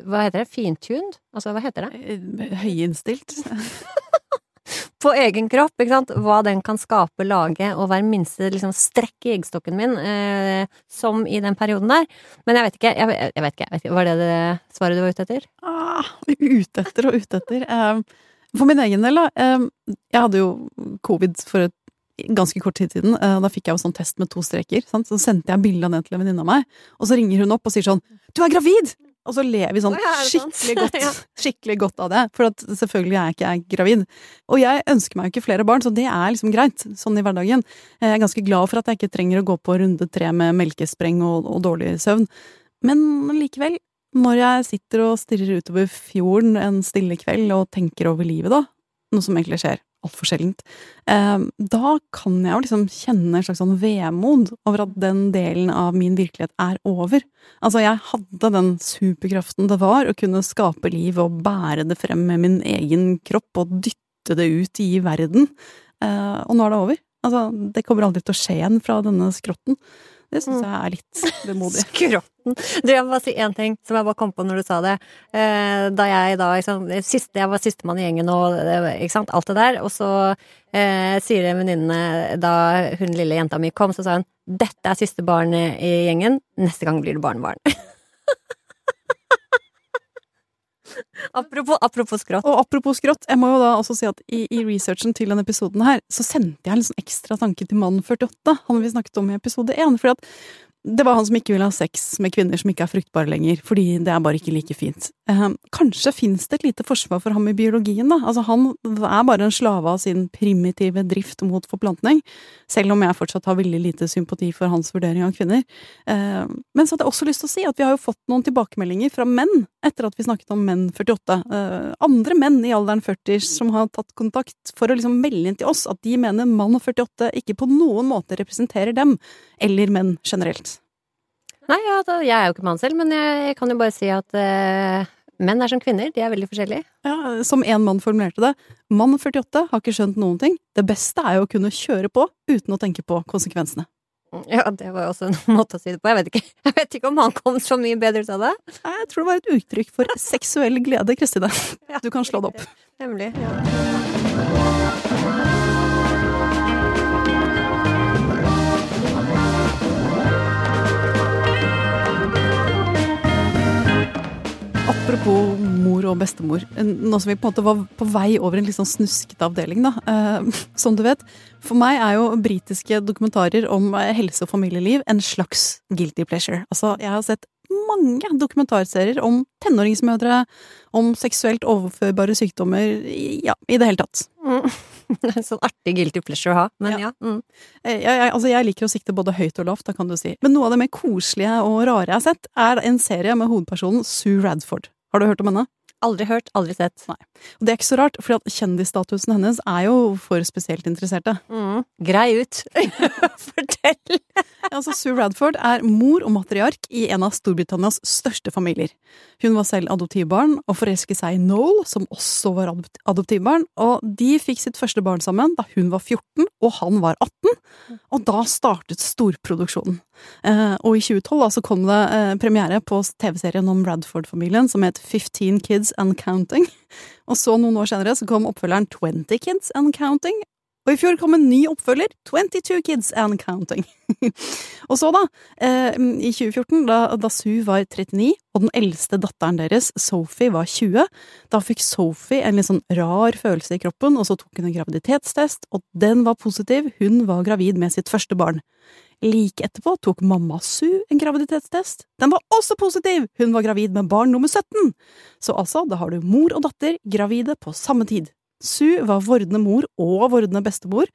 Hva heter det? Fintuned? Altså, hva heter det? Eh, Høyinnstilt. på egen kropp, ikke sant, hva den kan skape, lage, og hver minste liksom, strekk i eggstokken min, eh, som i den perioden der. Men jeg vet ikke, jeg, jeg, vet ikke, jeg vet ikke, var det det svaret du var ute etter? Ah, ute etter og ute etter. Eh, For min egen del, da. eh, Jeg hadde jo covid for et ganske kort tid siden. eh, Da fikk jeg jo sånn test med to streker. Sant? Så sendte jeg bilde av den til en venninne av meg, og så ringer hun opp og sier sånn 'Du er gravid!' Og så ler vi sånn skikkelig godt, skikkelig godt av det. For at selvfølgelig er jeg ikke gravid. Og jeg ønsker meg jo ikke flere barn, så det er liksom greit, sånn i hverdagen. Jeg er ganske glad for at jeg ikke trenger å gå på runde tre med melkespreng og, og dårlig søvn. Men likevel, når jeg sitter og stirrer utover fjorden en stille kveld og tenker over livet, da, noe som egentlig skjer altfor sjeldent. Eh, da kan jeg jo liksom kjenne en slags sånn vemod over at den delen av min virkelighet er over. Altså, jeg hadde den superkraften det var å kunne skape liv og bære det frem med min egen kropp og dytte det ut i verden. Eh, og nå er det over. Altså, det kommer aldri til å skje igjen fra denne skrotten. Det syns jeg er litt vemodig. Skrotten. Du, jeg må bare si én ting som jeg bare kom på når du sa det. Eh, da jeg da liksom, siste, Jeg var sistemann i gjengen og ikke sant, alt det der, og så eh, sier venninne da hun lille jenta mi kom, så sa hun 'Dette er siste barn i gjengen, neste gang blir det barnebarn'. apropos, apropos skrått. Og apropos skrått, jeg må jo da også si at i, i researchen til denne episoden her, så sendte jeg en liksom ekstra tanke til mann 48, han vi snakket om i episode 1. fordi at det var han som ikke ville ha sex med kvinner som ikke er fruktbare lenger, fordi det er bare ikke like fint. Eh, kanskje fins det et lite forsvar for ham i biologien, da. Altså, han er bare en slave av sin primitive drift mot forplantning, selv om jeg fortsatt har veldig lite sympati for hans vurdering av kvinner. Eh, men så hadde jeg også lyst til å si at vi har jo fått noen tilbakemeldinger fra menn etter at vi snakket om menn 48. Eh, andre menn i alderen 40 som har tatt kontakt for å liksom melde inn til oss at de mener mann 48 ikke på noen måte representerer dem, eller menn generelt. Nei, ja, da, jeg er jo ikke mann selv, men jeg, kan jo bare si at uh, menn er som kvinner. De er veldig forskjellige. Ja, Som en mann formulerte det, mann 48 har ikke skjønt noen ting. Det beste er jo å kunne kjøre på uten å tenke på konsekvensene. Ja, det var jo også en måte å si det på. Jeg vet ikke, jeg vet ikke om han kom så mye bedre ut av det. Nei, Jeg tror det var et uttrykk for seksuell glede, Kristine. Du kan slå det opp. Nemlig. Ja. Apropos mor og bestemor. Nå som vi på en måte var på vei over en litt sånn snuskete avdeling, da. Eh, som du vet. For meg er jo britiske dokumentarer om helse og familieliv en slags guilty pleasure. Altså, jeg har sett mange dokumentarserier om tenåringsmødre, om seksuelt overførbare sykdommer, ja, i det hele tatt. Mm. Sånn artig guilty pleasure å ha, men ja. ja. Mm. Jeg, jeg, altså jeg liker å sikte både høyt og lavt, da kan du si. Men noe av det mer koselige og rare jeg har sett, er en serie med hovedpersonen Sue Radford. Har du hørt om henne? Aldri hørt, aldri sett. Nei. Og det er ikke så rart, for kjendisstatusen hennes er jo for spesielt interesserte. Mm. Grei ut. Fortell! altså, Sue Radford er mor og matriark i en av Storbritannias største familier. Hun var selv adoptivbarn og forelsket seg i Noel, som også var adoptivbarn, og de fikk sitt første barn sammen da hun var 14 og han var 18, og da startet storproduksjonen. Eh, og i 2012 da, så kom det eh, premiere på TV-serien om Radford-familien som het 15 Kids and Counting. Og så noen år senere så kom oppfølgeren 20 Kids and Counting. Og i fjor kom en ny oppfølger, 22 Kids and Counting. og så, da, eh, i 2014, da, da Sue var 39, og den eldste datteren deres, Sophie, var 20, da fikk Sophie en litt sånn rar følelse i kroppen, og så tok hun en graviditetstest, og den var positiv, hun var gravid med sitt første barn. Like etterpå tok mamma Su en graviditetstest. Den var også positiv! Hun var gravid med barn nummer 17! Så altså, da har du mor og datter gravide på samme tid. Su var vordende mor og vordende bestemor.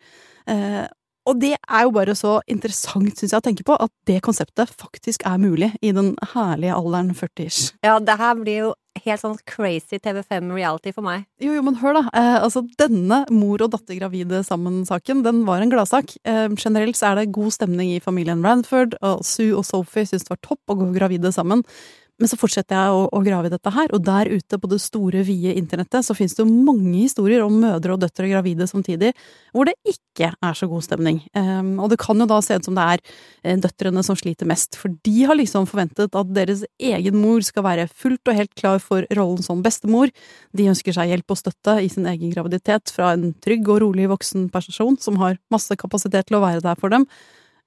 Eh, og det er jo bare så interessant, syns jeg, å tenke på at det konseptet faktisk er mulig i den herlige alderen 40-ish. Ja, det her blir jo helt sånn crazy TV5-reality for meg. Jo, jo, men hør, da. Eh, altså, denne mor og datter gravide sammen-saken, den var en gladsak. Eh, generelt så er det god stemning i familien Ranford, og Sue og Sophie syns det var topp å gå gravide sammen. Men så fortsetter jeg å, å, grave i dette her, og der ute på det store, vide internettet så finnes det jo mange historier om mødre og døtre gravide samtidig, hvor det ikke er så god stemning. Um, og det kan jo da se ut som det er eh, døtrene som sliter mest, for de har liksom forventet at deres egen mor skal være fullt og helt klar for rollen som bestemor. De ønsker seg hjelp og støtte i sin egen graviditet fra en trygg og rolig voksen person som har masse kapasitet til å være der for dem.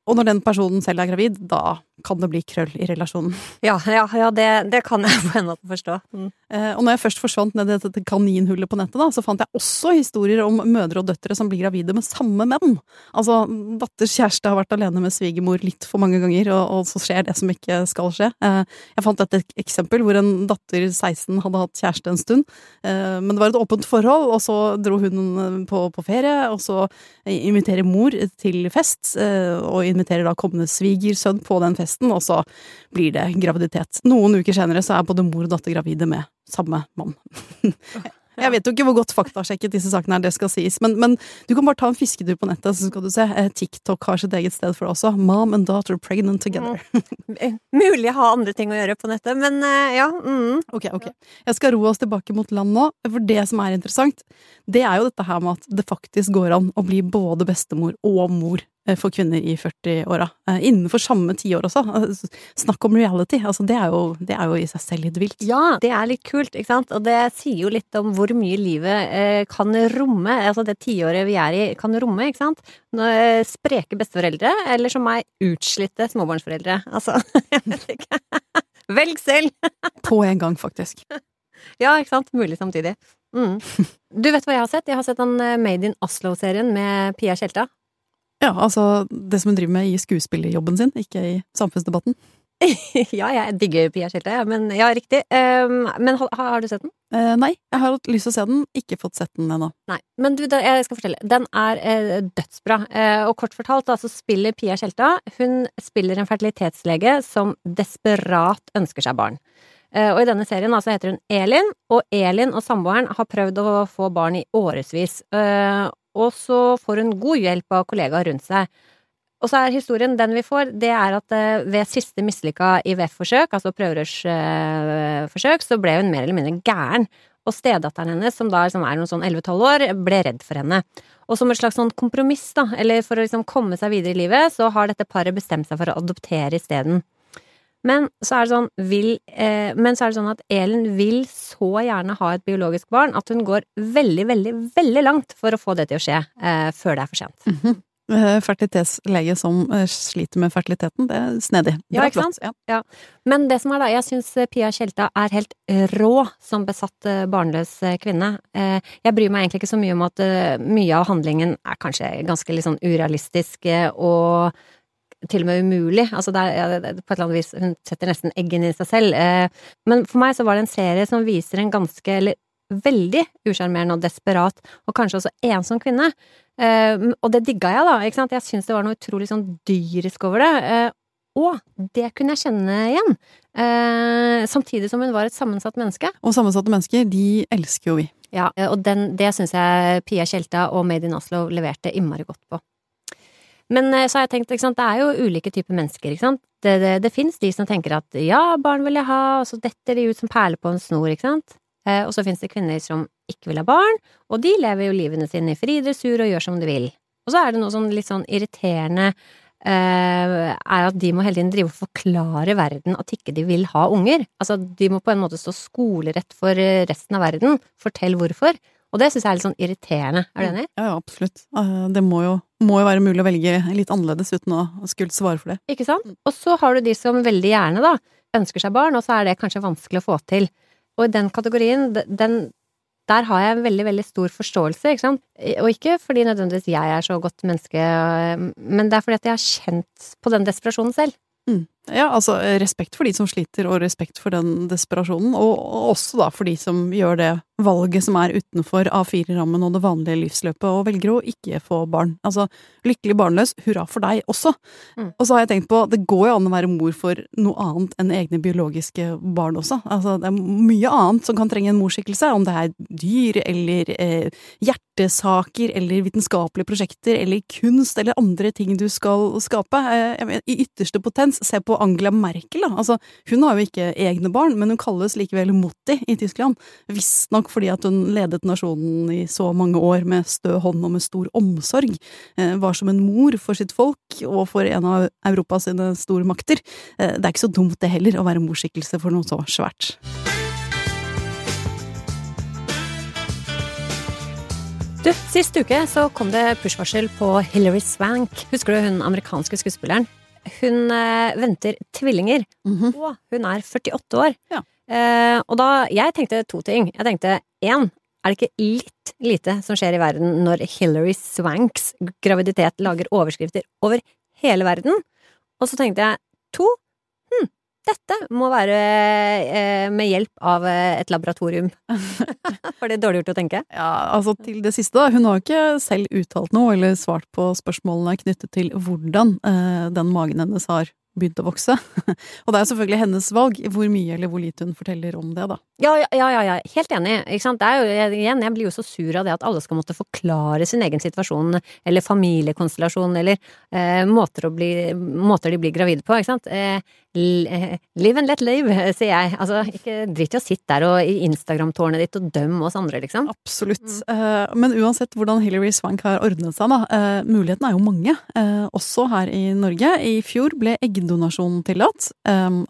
Og når den personen selv er gravid, da kan det bli krøll i relasjonen. Ja, ja, ja det, det, kan jeg på en måte forstå. Mm. Eh, og når jeg først forsvant ned i dette kaninhullet på nettet, da, så fant jeg også historier om mødre og døtre som blir gravide med samme menn. Altså, datters kjæreste har vært alene med svigermor litt for mange ganger, og, og så skjer det som ikke skal skje. Eh, jeg fant et eksempel hvor en datter 16 hadde hatt kjæreste en stund, eh, men det var et åpent forhold, og så dro hun på, på ferie, og så inviterer mor til fest, og inviterer da kommende svigersønn på den festen, og så blir det graviditet. Noen uker senere så er både mor og datter gravide med samme mann. Jeg vet jo ikke hvor godt faktasjekket disse sakene er, det skal sies. Men, men, du kan bare ta en fisketur på nettet, så skal du se. Eh, TikTok har sitt eget sted for det også. Mom and daughter pregnant together. Mm. Mulig jeg har andre ting å gjøre på nettet, men uh, ja. Mm. Ok, ok. Jeg skal ro oss tilbake mot land nå, for det som er interessant, det er jo dette her med at det faktisk går an å bli både bestemor og mor Eh, for kvinner i 40-åra. Eh, innenfor samme tiår også. Altså, snakk om reality. Altså, det, er jo, det, er jo, i seg selv litt vilt. Ja, det er litt kult, ikke sant. Og det sier jo litt om hvor mye livet eh, kan romme. Altså det tiåret vi er i, kan romme, ikke sant. Når, spreke besteforeldre, eller som meg, utslitte småbarnsforeldre. Altså, jeg vet ikke. Velg selv! På en gang, faktisk. Ja, ikke sant. Mulig samtidig. Mm. Du vet hva jeg har sett? Jeg har sett den Made in Oslo-serien med Pia Tjelta. Ja, altså det som hun driver med i skuespillerjobben sin, ikke i samfunnsdebatten. ja, jeg digger Pia Skjelte, ja, men ja, riktig. Um, men har, har, du sett den? Uh, nei, jeg har hatt lyst til å se den, ikke fått sett den ennå. Nei, men du, jeg skal fortelle. Den er uh, dødsbra. Uh, og kort fortalt, da, så spiller Pia Skjelta Hun spiller en fertilitetslege som desperat ønsker seg barn. Og i denne serien altså, heter hun Elin, og Elin og samboeren har prøvd å få barn i årevis og så får hun god hjelp av kollegaer rundt seg. Og så er historien den vi får, det er at eh, ved siste mislykka IVF-forsøk, altså prøverørsforsøk, så ble hun mer eller mindre gæren. Og stedatteren hennes, som da liksom er noen sånn 11-12 år, ble redd for henne. Og som et slags sånn kompromiss, da, eller for å liksom komme seg videre i livet, så har dette paret bestemt seg for å adoptere isteden. Men så er det sånn, vil, eh, men så er det sånn at Elin vil så gjerne ha et biologisk barn at hun går veldig, veldig, veldig langt for å få det til å skje eh, før det er for sent. Mm -hmm. Fertilitetslege som eh, sliter med fertiliteten, det er snedig. Ja, ikke sant? Ja. ja. Men det som er da, jeg syns eh, Pia Tjelta er helt rå som besatt barnløs kvinne. Jeg bryr meg egentlig ikke så mye om at mye av handlingen er kanskje ganske litt sånn urealistisk og til og med umulig. Altså det er, ja, på et eller annet vis, hun setter nesten eggene i seg selv. Eh, men for meg så var det en serie som viser en ganske, eller veldig usjarmerende og desperat, og kanskje også ensom kvinne. Eh, og det digga jeg, da. ikke sant? Jeg syns det var noe utrolig sånn dyrisk over det. Eh, og det kunne jeg kjenne igjen. samtidig som hun var et sammensatt menneske. Og sammensatte mennesker, de elsker jo vi. Ja, og den, det syns jeg Pia Tjelta og Made in Oslo leverte innmari godt på. Men eh, så har jeg tenkt, sant, det er jo ulike typer mennesker, ikke sant. Det, det, det fins de som tenker at ja, barn vil jeg ha, og så detter de ut som perler på en snor, ikke sant. Eh, og så fins det kvinner som ikke vil ha barn, og de lever jo livene sine i fri dressur og gjør som de vil. Og så er det noe sånn litt sånn irriterende Uh, er at de må hele tiden drive og forklare verden at ikke de vil ha unger. Altså, de må på en måte stå skolerett for resten av verden. Fortell hvorfor. Og det syns jeg er litt sånn irriterende. Er du enig? Ja, ja absolutt. Eh, det må jo, må jo, være mulig å velge litt annerledes uten å skulle svare for det. Ikke sant? Og så har du de som veldig gjerne, da, ønsker seg barn, og så er det kanskje vanskelig å få til. Og i den kategorien, den, der har jeg en veldig, veldig stor forståelse, ikke sant. Og ikke fordi nødvendigvis jeg er så godt menneske, men det er fordi at jeg har kjent på den desperasjonen selv. Mm. Ja, altså respekt for de som sliter, og respekt for den desperasjonen. Og også da for de som gjør det valget som er utenfor A4-rammen og det vanlige livsløpet, og velger å ikke få barn. Altså, lykkelig barnløs, hurra for deg også. Mm. Og så har jeg tenkt på, det går jo an å være mor for noe annet enn egne biologiske barn også. Altså, det er mye annet som kan trenge en morsskikkelse, om det er dyr eller eh, hjertesaker eller vitenskapelige prosjekter eller kunst eller andre ting du skal skape. Eh, I ytterste potens, se på Angela Merkel, da. Altså, hun har jo ikke egne barn, men hun kalles likevel Motti i Tyskland. Visstnok fordi at hun ledet nasjonen i så mange år med stø hånd og med stor omsorg. Eh, var som en mor for sitt folk og for en av Europas sine store makter. Eh, det er ikke så dumt det heller, å være morsskikkelse for noe så svært. Du, Sist uke så kom det push-varsel på Hilary Swank. Husker du hun amerikanske skuespilleren? Hun eh, venter tvillinger, mm -hmm. og hun er 48 år. Ja. Eh, og da Jeg tenkte to ting. Jeg tenkte én, er det ikke litt lite som skjer i verden når Hilary Swanks graviditet lager overskrifter over hele verden? Og så tenkte jeg to, dette må være eh, med hjelp av eh, et laboratorium. Var det dårlig gjort å tenke? Ja, altså til det siste, da. Hun har ikke selv uttalt noe eller svart på spørsmålene knyttet til hvordan eh, den magen hennes har begynt å vokse. og det er selvfølgelig hennes valg hvor mye eller hvor lite hun forteller om det, da. Ja, ja, ja, ja. helt enig. Ikke sant? Det er jo, igjen, jeg blir jo så sur av det at alle skal måtte forklare sin egen situasjon, eller familiekonstellasjon, eller eh, måter, bli, måter, de blir gravide på, ikke sant. Eh, live and let live, sier jeg. Altså, ikke drit i å sitte der og i Instagram-tårnet ditt og dømme oss andre, liksom. Absolutt. Mm. Uh, men uansett hvordan Hilary Swank har ordnet seg, da. Uh, mulighetene er jo mange, uh, også her i Norge. I fjor ble eggdonasjon tillatt.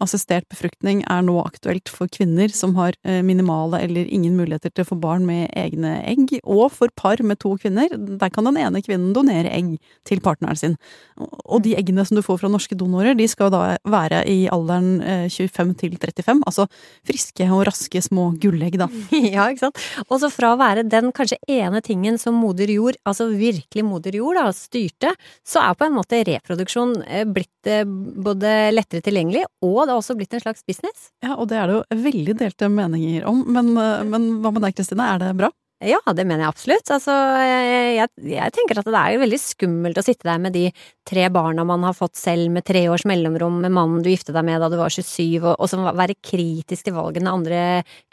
Assistert befruktning er nå aktuelt for kvinner som har minimale eller ingen muligheter til å få barn med egne egg, og for par med to kvinner. Der kan den ene kvinnen donere egg til partneren sin. Og de eggene som du får fra norske donorer, de skal da være i alderen 25 til 35, altså friske og raske små gullegg, da. Ja, ikke sant. Og så fra å være den kanskje ene tingen som moder jord, altså virkelig moder jord, da, styrte, så er på en måte reproduksjon eh, blitt eh, både lettere tilgjengelig, og det har også blitt en slags business. Ja, og det er det jo veldig delte meninger om, men, eh, men hva med deg, Kristine, er det bra? Ja, det mener jeg absolutt. Altså, jeg, jeg, tenker at det er veldig skummelt å sitte der med de tre barna man har fått selv med tre års mellomrom, med mannen du giftet deg med da du var 27, og, og som være kritisk til valgene andre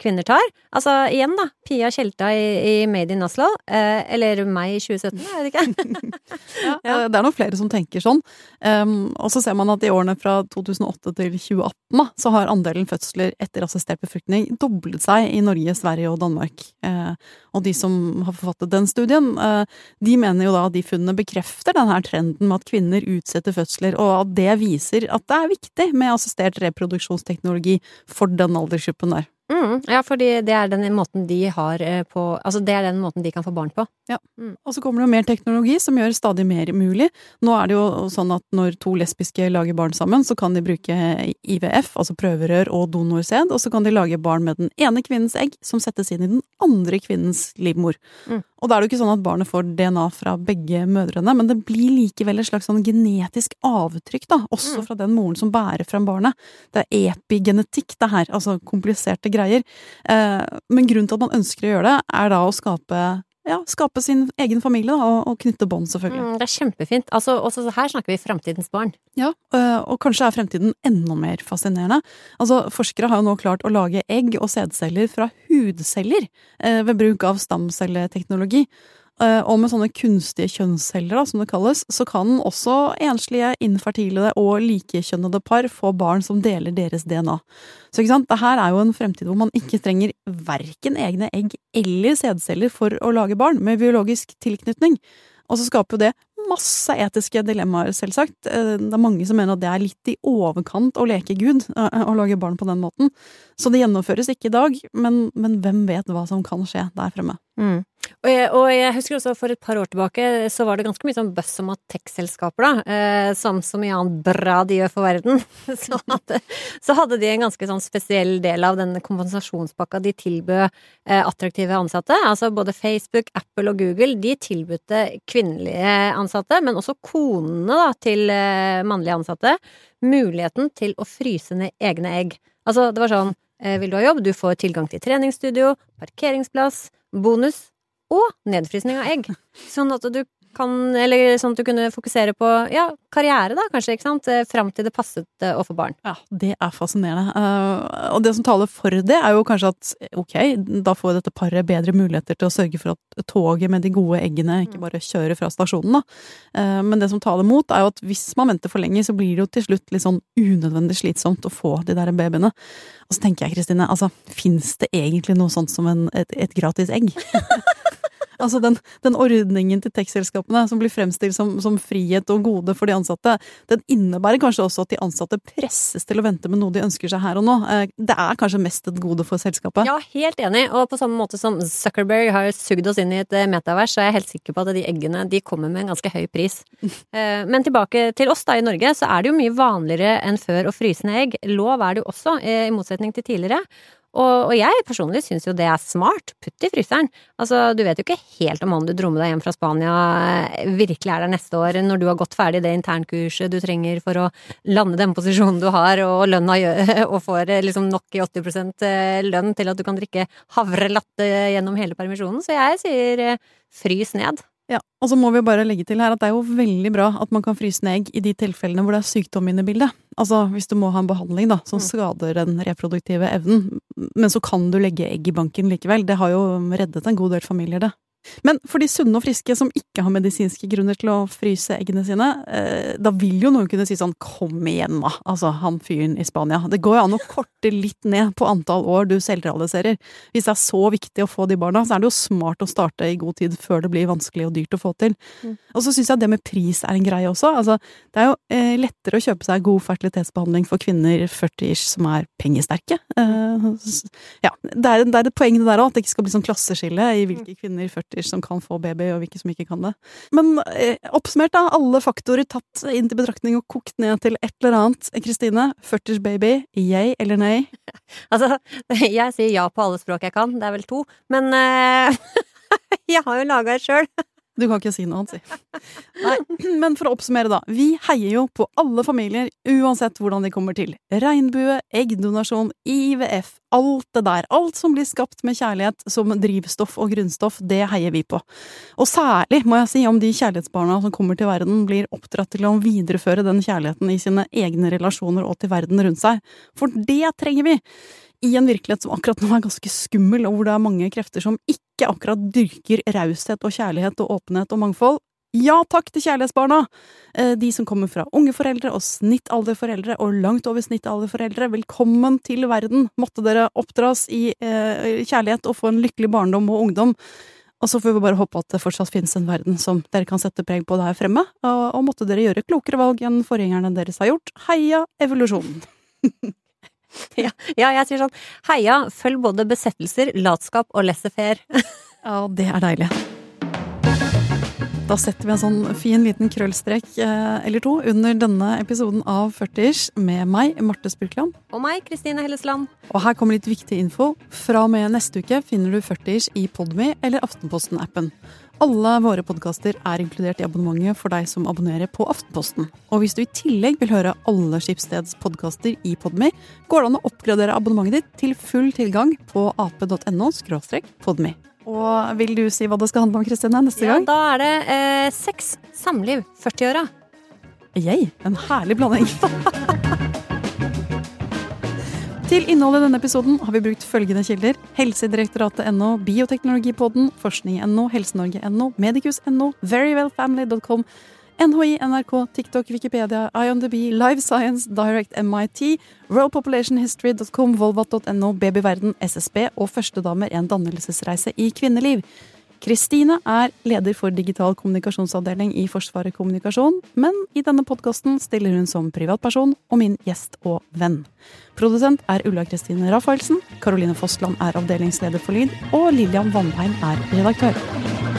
kvinner tar. Altså, igjen da, Pia Tjelta i, i Made in Oslo, eh, eller meg i 2017, jeg vet ikke. ja, ja. Det er nok flere som tenker sånn. Um, og så ser man at i årene fra 2008 til 2018 da, så har andelen fødsler etter assistert befruktning doblet seg i Norge, Sverige og Danmark. Uh, og de som har forfattet den studien, eh, de mener jo da at de funnene bekrefter denne trenden med at kvinner utsetter fødsler, og at det viser at det er viktig med assistert reproduksjonsteknologi for den aldersgruppen der. Mm, ja, fordi det er den måten de har eh, på Altså, det er den måten de kan få barn på. Ja. Mm. Og så kommer det jo mer teknologi som gjør stadig mer mulig. Nå er det jo sånn at når to lesbiske lager barn sammen, så kan de bruke IVF, altså prøverør og donorsæd, og så kan de lage barn med den ene kvinnens egg som settes inn i den andre kvinnens livmor. Mm. Og da er det jo ikke sånn at barnet får DNA fra begge mødrene, men det blir likevel et slags sånn genetisk avtrykk, da, også mm. fra den moren som bærer frem barnet. Det er epigenetikk, det her, altså kompliserte greier. Eh, men grunnen til at man ønsker å gjøre det, er da å skape ja, skape sin egen familie da, og, og knytte bånd, selvfølgelig. Mm, det er kjempefint. Altså, også her snakker vi framtidens barn. Ja, eh, og kanskje er fremtiden enda mer fascinerende. Altså, forskere har jo nå klart å lage egg og sædceller fra hudceller eh, ved bruk av stamcelleteknologi. Eh, og med sånne kunstige kjønnsceller, da, som det kalles, så kan også enslige, infertile og likekjønnede par få barn som deler deres DNA. Så ikke sant, det her er jo en fremtid hvor man ikke trenger verken egne egg eller sædceller for å lage barn med biologisk tilknytning. Og så skaper jo det masse etiske dilemmaer, selvsagt. Eh, det er mange som mener at det er litt i overkant å leke Gud, og å lage barn på den måten. Så det gjennomføres ikke i dag, men, men hvem vet hva som kan skje der fremme. Mm. Og jeg, og jeg, husker også for et par år tilbake så var det ganske mye sånn buzz om at tech-selskaper, da, eh, som så mye annet bra de gjør for verden, så hadde, så hadde, de en ganske sånn spesiell del av denne kompensasjonspakka de tilbød eh, attraktive ansatte. Altså både Facebook, Apple og Google, de tilbudte kvinnelige ansatte, men også konene da, til eh, mannlige ansatte, muligheten til å fryse ned egne egg. Altså, det var sånn eh, vil du ha jobb, du får tilgang til treningsstudio, parkeringsplass, bonus og nedfrysning av egg. Sånn at du kan, eller sånn at du kunne fokusere på ja, karriere, da, kanskje, ikke sant, eh, fram til det passet eh, å få barn. Ja, det er fascinerende. Uh, og det som taler for det, er jo kanskje at ok, da får dette paret bedre muligheter til å sørge for at toget med de gode eggene ikke bare kjører fra stasjonen, da. Men det som taler mot, er jo at hvis man venter for lenge, så blir det jo til slutt litt sånn unødvendig slitsomt å få de der babyene. Og så tenker jeg, Kristine, altså, fins det egentlig noe sånt som en, et, et gratis egg? Altså den, den ordningen til tekstselskapene som blir fremstilt som, som, frihet og gode for de ansatte, den innebærer kanskje også at de ansatte presses til å vente med noe de ønsker seg her og nå. Eh, det er kanskje mest et gode for selskapet. Ja, helt enig. Og på samme måte som Zuckerberg har sugd oss inn i et eh, metavers, så er jeg helt sikker på at de eggene de kommer med en ganske høy pris. Eh, men tilbake til oss da i Norge, så er det jo mye vanligere enn før å fryse ned egg. Lov er det jo også, i motsetning til tidligere. Og, og, jeg personlig syns jo det er smart. Putt i fryseren. Altså, du vet jo ikke helt om han du dro med deg hjem fra Spania eh, virkelig er der neste år, når du har gått ferdig det internkurset du trenger for å lande den posisjonen du har, og lønna og får eh, liksom nok i 80 eh, lønn til at du kan drikke havrelatte gjennom hele permisjonen. Så jeg sier frys ned. Ja, og så må vi bare legge til her at det er jo veldig bra at man kan fryse ned egg i de tilfellene hvor det er sykdom inne i bildet. Altså hvis du må ha en behandling da, som Mm. skader den reproduktive evnen, men så kan du legge egg i banken likevel. Det har jo reddet en god del familier, det. Men for de sunne og friske som ikke har medisinske grunner til å fryse eggene sine, eh, da vil jo noen kunne si sånn kom igjen da, altså han fyren i Spania. Det går jo an å korte litt ned på antall år du selvrealiserer. Hvis det er så viktig å få de barna, så er det jo smart å starte i god tid før det blir vanskelig og dyrt å få til. Mm. Og så syns jeg det med pris er en greie også. Altså, det er jo eh, lettere å kjøpe seg god fertilitetsbehandling for kvinner 40-ish som er pengesterke. Eh, ja, det er, det er et poeng det der òg, at det ikke skal bli sånn klasseskille i hvilke kvinner 40-ish som kan få baby, og hvilke som ikke kan det. Men eh, oppsummert, da. Alle faktorer tatt inn til betraktning og kokt ned til et eller annet. Kristine, 40-ish baby, yay eller nei? Altså, jeg sier ja på alle språk jeg kan, det er vel to, men eh, jeg har jo laga et sjøl. Du kan ikke si noe annet, si. Nei, men for å oppsummere, da. Vi heier jo på alle familier, uansett hvordan de kommer til. Regnbue, eggdonasjon, IVF, alt det der. Alt som blir skapt med kjærlighet som drivstoff og grunnstoff, det heier vi på. Og særlig, må jeg si, om de kjærlighetsbarna som kommer til verden, blir oppdratt til å videreføre den kjærligheten i sine egne relasjoner og til verden rundt seg. For det trenger vi! I en virkelighet som akkurat nå er ganske skummel, og hvor det er mange krefter som ikke akkurat dyrker raushet og kjærlighet og åpenhet og mangfold. Ja takk til kjærlighetsbarna! Eh, De som kommer fra unge foreldre og snittalderforeldre og langt over snittalderforeldre, velkommen til verden! Måtte dere oppdras i eh, kjærlighet og få en lykkelig barndom og ungdom. Og så får vi bare håpe at det fortsatt finnes en verden som dere kan sette preg på der fremme, og måtte dere gjøre klokere valg enn forgjengerne deres har gjort. Heia evolusjonen! Ja, ja, jeg sier sånn heia, følg både besettelser, latskap og laissez-faire. Ja, det er deilig. Da setter vi en sånn fin liten krøllstrek eh, eller to under denne episoden av 40-ish med meg, Marte Spurkland. Og meg, Kristine Hellesland. Og her kommer litt viktig info. Fra og med neste uke finner du 40-ish i Podme eller Aftenposten-appen. Alle våre podkaster er inkludert i abonnementet for deg som abonnerer på Aftenposten. Og hvis du i tillegg vil høre alle Skipssteds podkaster i Podme, går det an å oppgradere abonnementet ditt til full tilgang på ap.no podme. Og vil du si hva det skal handle om, Kristine, neste Ja, gang? da er det eh, sex, samliv, 40-åra. Yay, en herlig blanding. Til innholdet i denne episoden har vi brukt følgende kilder. Helsedirektoratet.no, Bioteknologipodden, Forskning.no, helsenorge.no, Medicus.no, Verywellfamily.com, NHI, NRK, TikTok, Wikipedia, IONDB, Live Science, Direct MIT, worldpopulationhistory.com, volvat.no, Babyverden, SSB og Førstedamer en dannelsesreise i kvinneliv. Kristine er leder for digital kommunikasjonsavdeling i Forsvaret kommunikasjon, men i denne podkasten stiller hun som privatperson og min gjest og venn. Produsent er Ulla Kristine Rafaelsen, Caroline Fossland er avdelingsleder for Lyd, og Lillian Vannheim er redaktør.